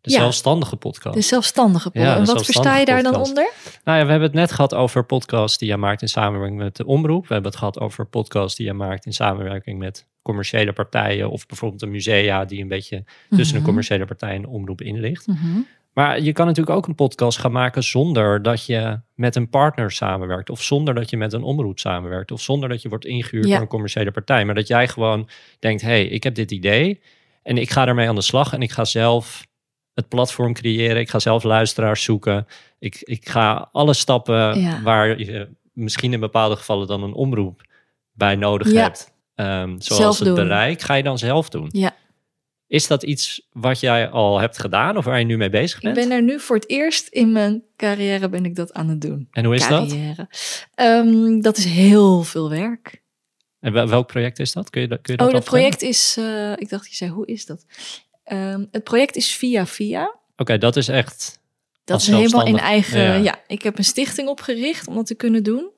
De Ja. zelfstandige podcast. De zelfstandige podcast. Ja, en wat versta je daar dan onder? Nou ja, we hebben het net gehad over podcasts die jij maakt in samenwerking met de omroep. We hebben het gehad over podcasts die jij maakt in samenwerking met commerciële partijen. Of bijvoorbeeld een musea die een beetje tussen Mhm. een commerciële partij en de omroep in ligt. Mhm. Maar je kan natuurlijk ook een podcast gaan maken zonder dat je met een partner samenwerkt. Of zonder dat je met een omroep samenwerkt. Of zonder dat je wordt ingehuurd Ja. door een commerciële partij. Maar dat jij gewoon denkt, hé, hey, ik heb dit idee. En ik ga ermee aan de slag. En ik ga zelf het platform creëren. Ik ga zelf luisteraars zoeken. Ik, ik ga alle stappen Ja. waar je misschien in bepaalde gevallen dan een omroep bij nodig Ja. hebt. ehm, zoals het bereik, ga je dan zelf doen. Ja. Is dat iets wat jij al hebt gedaan of waar je nu mee bezig Ik bent? ben er nu voor het eerst in mijn carrière ben ik dat aan het doen. En hoe is dat? Ehm, dat is heel veel werk. En wel- welk project is dat? Kun je, dat- kun je dat Oh, dat project is. eh, ik dacht, je zei, hoe is dat? Ehm, het project is via via. Oké, dat is echt... Dat is helemaal in eigen. ja. Ja. ik heb een stichting opgericht om dat te kunnen doen.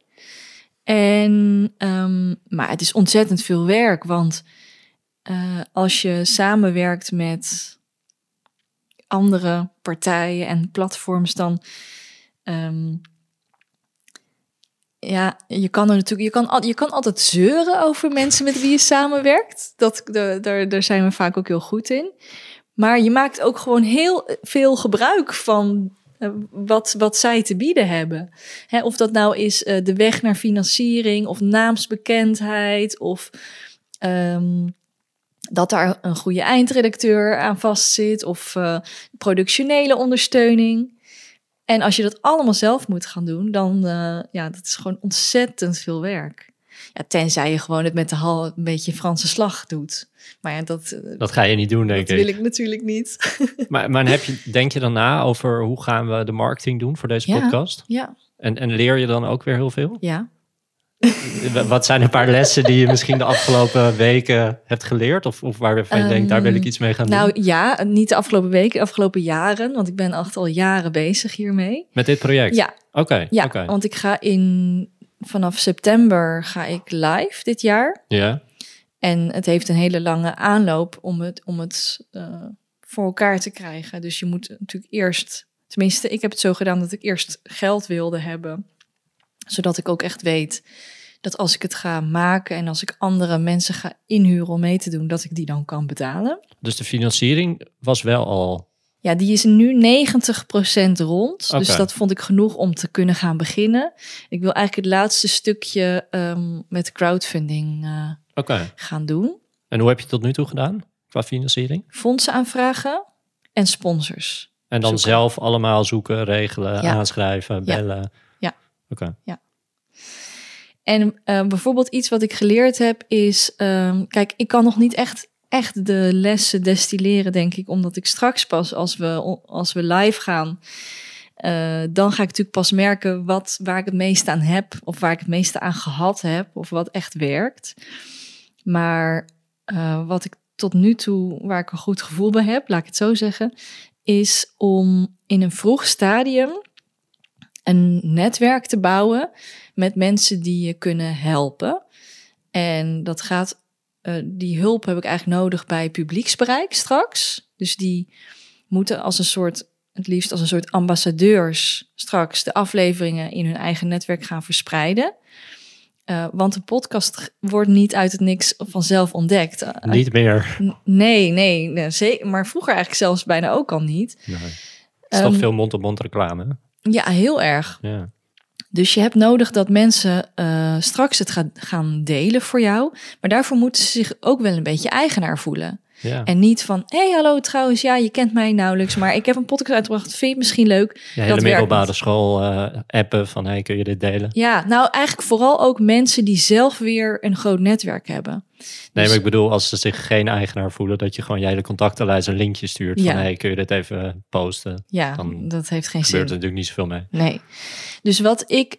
En, ehm, maar het is ontzettend veel werk, want eh, als je samenwerkt met andere partijen en platforms, dan. ehm, ja, je kan er natuurlijk, je kan, je kan altijd zeuren over mensen met wie je samenwerkt. Dat, daar, daar, zijn we vaak ook heel goed in. Maar je maakt ook gewoon heel veel gebruik van eh, wat, wat zij te bieden hebben. Of dat nou is eh, de weg naar financiering of naamsbekendheid of ehm, dat daar een goede eindredacteur aan vastzit of eh, productionele ondersteuning. En als je dat allemaal zelf moet gaan doen, dan uh, ja, dat is gewoon ontzettend veel werk. Ja, tenzij je gewoon het met de hal een beetje Franse slag doet. Maar ja, dat, uh, Dat ga je niet doen, denk dat ik. wil ik natuurlijk niet. Maar, maar heb je, denk je dan na over hoe gaan we de marketing doen voor deze Ja. podcast? ja, En, en leer je dan ook weer heel veel? ja. Wat zijn een paar lessen die je misschien de afgelopen weken hebt geleerd? Of, of waarvan je denkt, daar wil ik iets mee gaan doen? Nou ja, niet de afgelopen weken, de afgelopen jaren. Want ik ben echt al jaren bezig hiermee. Met dit project? Ja, Oké, ja want ik ga in... Vanaf september ga ik live dit jaar. Ja, En het heeft een hele lange aanloop om het, om het eh, voor elkaar te krijgen. Dus je moet natuurlijk eerst... Tenminste, ik heb het zo gedaan dat ik eerst geld wilde hebben. Zodat ik ook echt weet dat als ik het ga maken... en als ik andere mensen ga inhuren om mee te doen... dat ik die dan kan betalen. dus de financiering was wel al... Ja, die is nu 90% rond. Dus dat vond ik genoeg om te kunnen gaan beginnen. Ik wil eigenlijk het laatste stukje ehm, met crowdfunding eh, gaan doen. En hoe heb je het tot nu toe gedaan qua financiering? Fondsen aanvragen en sponsors. En dan Zoeken. zelf allemaal zoeken, regelen, Ja. aanschrijven, bellen. Ja. Oké. En eh, bijvoorbeeld iets wat ik geleerd heb is, ehm, kijk, ik kan nog niet echt, echt de lessen destilleren, denk ik, omdat ik straks pas als we, als we live gaan, eh, dan ga ik natuurlijk pas merken wat, waar ik het meeste aan heb, of waar ik het meeste aan gehad heb, of wat echt werkt. Maar eh, wat ik tot nu toe, waar ik een goed gevoel bij heb, laat ik het zo zeggen, is om in een vroeg stadium een netwerk te bouwen met mensen die je kunnen helpen. En dat gaat, eh, die hulp heb ik eigenlijk nodig bij publieksbereik straks. Dus die moeten als een soort, het liefst als een soort ambassadeurs straks de afleveringen in hun eigen netwerk gaan verspreiden. Eh, want een podcast wordt niet uit het niks vanzelf ontdekt. Eh, Niet meer. N- Nee, nee, nee, zeker. Maar vroeger eigenlijk zelfs bijna ook al niet. Nee. Het is toch Ehm, veel mond-op-mond reclame. Ja, heel erg. Ja. Dus je hebt nodig dat mensen eh, straks het gaan, gaan delen voor jou. Maar daarvoor moeten ze zich ook wel een beetje eigenaar voelen. Ja. En niet van, hé, hey, hallo, trouwens, ja, je kent mij nauwelijks, maar ik heb een podcast uitgebracht, vind je het misschien leuk? Je hele werkt middelbare school eh, appen van hey, kun je dit delen? Ja, nou eigenlijk vooral ook mensen die zelf weer een groot netwerk hebben. Nee, Dus- maar ik bedoel, als ze zich geen eigenaar voelen, dat je gewoon je hele contactenlijst een linkje stuurt Ja. van hey, kun je dit even posten? Ja, Dan dat heeft geen Gebeurt zin. er natuurlijk niet zoveel mee. Nee. Dus wat ik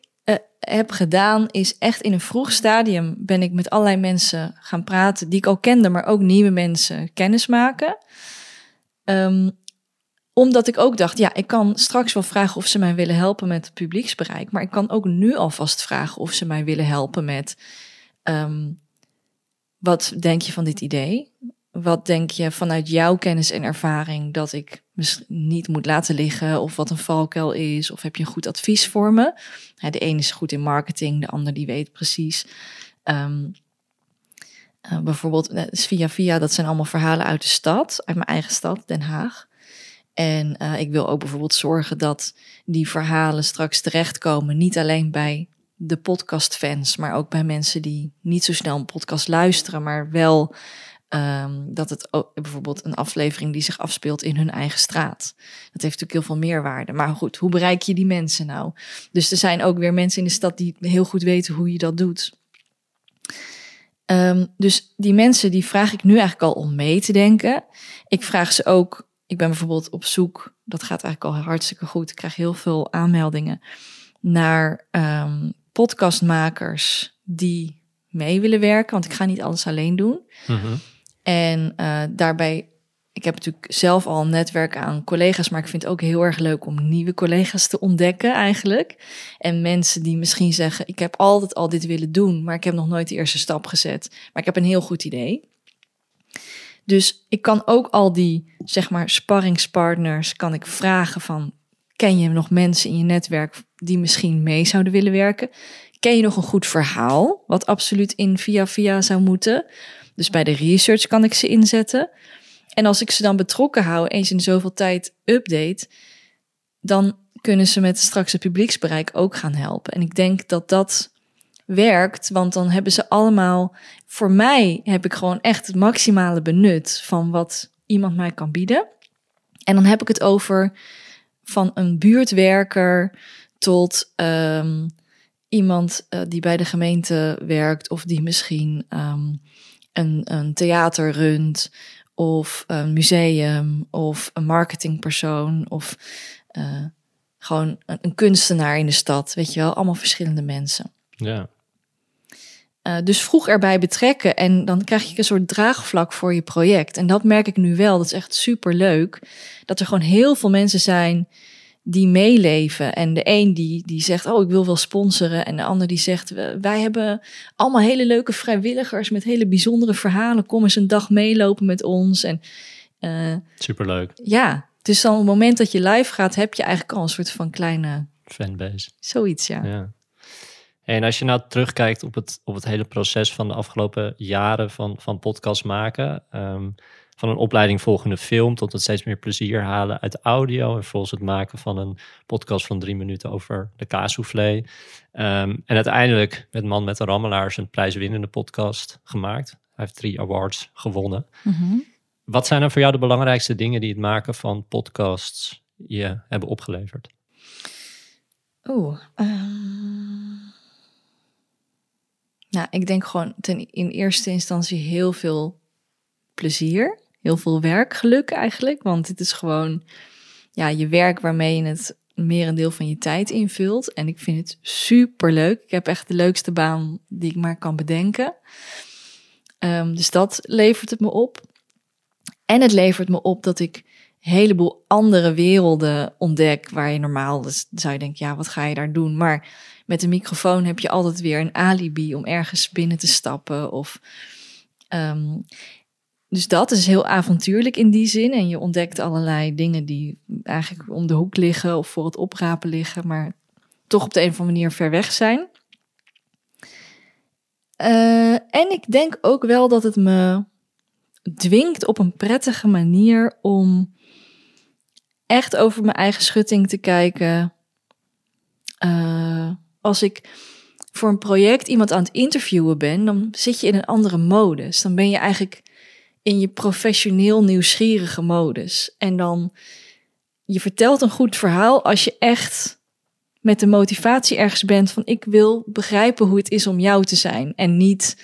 heb gedaan is echt in een vroeg stadium ben ik met allerlei mensen gaan praten die ik al kende, maar ook nieuwe mensen kennis maken. Ehm, omdat ik ook dacht, ja, ik kan straks wel vragen of ze mij willen helpen met het publieksbereik, maar ik kan ook nu alvast vragen of ze mij willen helpen met ehm, wat denk je van dit idee? Wat denk je vanuit jouw kennis en ervaring dat ik niet moet laten liggen? Of wat een valkuil is? Of heb je een goed advies voor me? De een is goed in marketing, de ander die weet precies. Ehm, eh, bijvoorbeeld eh, via via, dat zijn allemaal verhalen uit de stad, uit mijn eigen stad, Den Haag. En eh, ik wil ook bijvoorbeeld zorgen dat die verhalen straks terechtkomen, niet alleen bij de podcastfans, maar ook bij mensen die niet zo snel een podcast luisteren, maar wel ehm, dat het bijvoorbeeld een aflevering die zich afspeelt in hun eigen straat. Dat heeft natuurlijk heel veel meerwaarde. Maar goed, hoe bereik je die mensen nou? Dus er zijn ook weer mensen in de stad die heel goed weten hoe je dat doet. Ehm, dus die mensen die vraag ik nu eigenlijk al om mee te denken. Ik vraag ze ook, ik ben bijvoorbeeld op zoek, dat gaat eigenlijk al hartstikke goed. Ik krijg heel veel aanmeldingen naar ehm, podcastmakers die mee willen werken, want ik ga niet alles alleen doen. Mhm. En eh, daarbij, ik heb natuurlijk zelf al een netwerk aan collega's, maar ik vind het ook heel erg leuk om nieuwe collega's te ontdekken eigenlijk. En mensen die misschien zeggen, ik heb altijd al dit willen doen, maar ik heb nog nooit de eerste stap gezet. Maar ik heb een heel goed idee. Dus ik kan ook al die, zeg maar, sparringspartners, kan ik vragen van, ken je nog mensen in je netwerk die misschien mee zouden willen werken? Ken je nog een goed verhaal, wat absoluut in via via zou moeten? Dus bij de research kan ik ze inzetten. En als ik ze dan betrokken hou, eens in zoveel tijd update, dan kunnen ze met straks het publieksbereik ook gaan helpen. En ik denk dat dat werkt, want dan hebben ze allemaal. Voor mij heb ik gewoon echt het maximale benut van wat iemand mij kan bieden. En dan heb ik het over van een buurtwerker tot ehm, iemand eh, die bij de gemeente werkt of die misschien ehm, een, een theater runt of een museum of een marketingpersoon of eh, gewoon een, een kunstenaar in de stad, weet je wel, allemaal verschillende mensen. Ja. Uh, dus vroeg erbij betrekken en dan krijg je een soort draagvlak voor je project. En dat merk ik nu wel, dat is echt super leuk. Dat er gewoon heel veel mensen zijn die meeleven. En de een die, die zegt, oh, ik wil wel sponsoren. En de ander die zegt, wij hebben allemaal hele leuke vrijwilligers met hele bijzondere verhalen. Kom eens een dag meelopen met ons. En, uh, Superleuk. Ja, dus dan op het moment dat je live gaat, heb je eigenlijk al een soort van kleine... Fanbase. Zoiets, ja. ja. En als je nou terugkijkt op het, op het hele proces van de afgelopen jaren van, van podcast maken, um, van een opleiding volgende film tot het steeds meer plezier halen uit audio en vervolgens het maken van een podcast van drie minuten over de kaassoufflé. Um, en uiteindelijk met Man met de Rammelaars een prijswinnende podcast gemaakt. Hij heeft drie awards gewonnen. Mm -hmm. Wat zijn dan voor jou de belangrijkste dingen die het maken van podcasts je hebben opgeleverd? Oeh. ehm. Nou, ik denk gewoon ten, in eerste instantie heel veel plezier. Heel veel werkgeluk eigenlijk. Want het is gewoon ja, je werk waarmee je het merendeel van je tijd invult. En ik vind het super leuk. Ik heb echt de leukste baan die ik maar kan bedenken. Ehm, dus dat levert het me op. En het levert me op dat ik een heleboel andere werelden ontdek. Waar je normaal, dus zou je denken, ja, wat ga je daar doen? Maar met een microfoon heb je altijd weer een alibi om ergens binnen te stappen. Of, ehm, dus dat is heel avontuurlijk in die zin. En je ontdekt allerlei dingen die eigenlijk om de hoek liggen of voor het oprapen liggen, maar toch op de een of andere manier ver weg zijn. Uh, en ik denk ook wel dat het me dwingt op een prettige manier om echt over mijn eigen schutting te kijken. Uh, als ik voor een project iemand aan het interviewen ben, dan zit je in een andere modus. Dan ben je eigenlijk in je professioneel nieuwsgierige modus. En dan, je vertelt een goed verhaal als je echt met de motivatie ergens bent van ik wil begrijpen hoe het is om jou te zijn. En niet,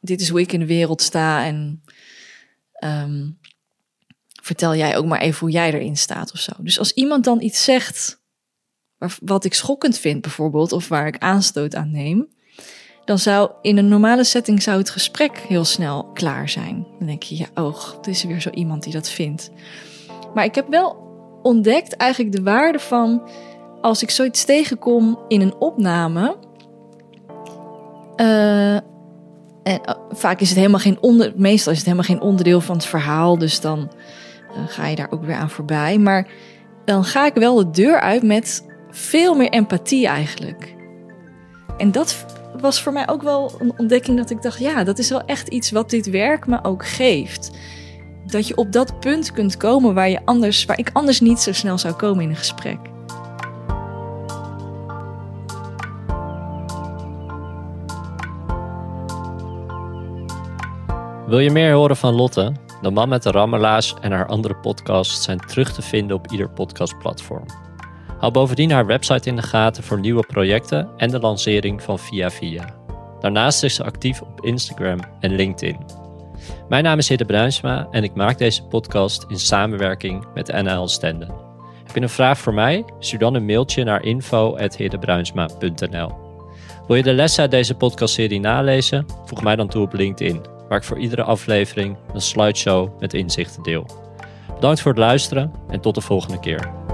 dit is hoe ik in de wereld sta en um, vertel jij ook maar even hoe jij erin staat of zo. Dus als iemand dan iets zegt wat ik schokkend vind bijvoorbeeld, of waar ik aanstoot aan neem, dan zou in een normale setting zou het gesprek heel snel klaar zijn. Dan denk je, ja, oh, het is weer zo iemand die dat vindt. Maar ik heb wel ontdekt eigenlijk de waarde van als ik zoiets tegenkom in een opname. Uh, en uh, vaak is het helemaal geen onder, meestal is het helemaal geen onderdeel van het verhaal, dus dan uh, ga je daar ook weer aan voorbij. Maar dan ga ik wel de deur uit met veel meer empathie eigenlijk. En dat was voor mij ook wel een ontdekking dat ik dacht, ja, dat is wel echt iets wat dit werk me ook geeft. Dat je op dat punt kunt komen waar, je anders, waar ik anders niet zo snel zou komen in een gesprek. Wil je meer horen van Lotte? De man met de rammelaars en haar andere podcasts zijn terug te vinden op ieder podcastplatform. Hou bovendien haar website in de gaten voor nieuwe projecten en de lancering van Via Via. Daarnaast is ze actief op Instagram en LinkedIn. Mijn naam is Hidde Bruinsma en ik maak deze podcast in samenwerking met NL Stenden. Heb je een vraag voor mij? Stuur dan een mailtje naar info.hiddebruinsma.nl Wil je de lessen uit deze podcastserie nalezen? Voeg mij dan toe op LinkedIn, waar ik voor iedere aflevering een slideshow met inzichten deel. Bedankt voor het luisteren en tot de volgende keer.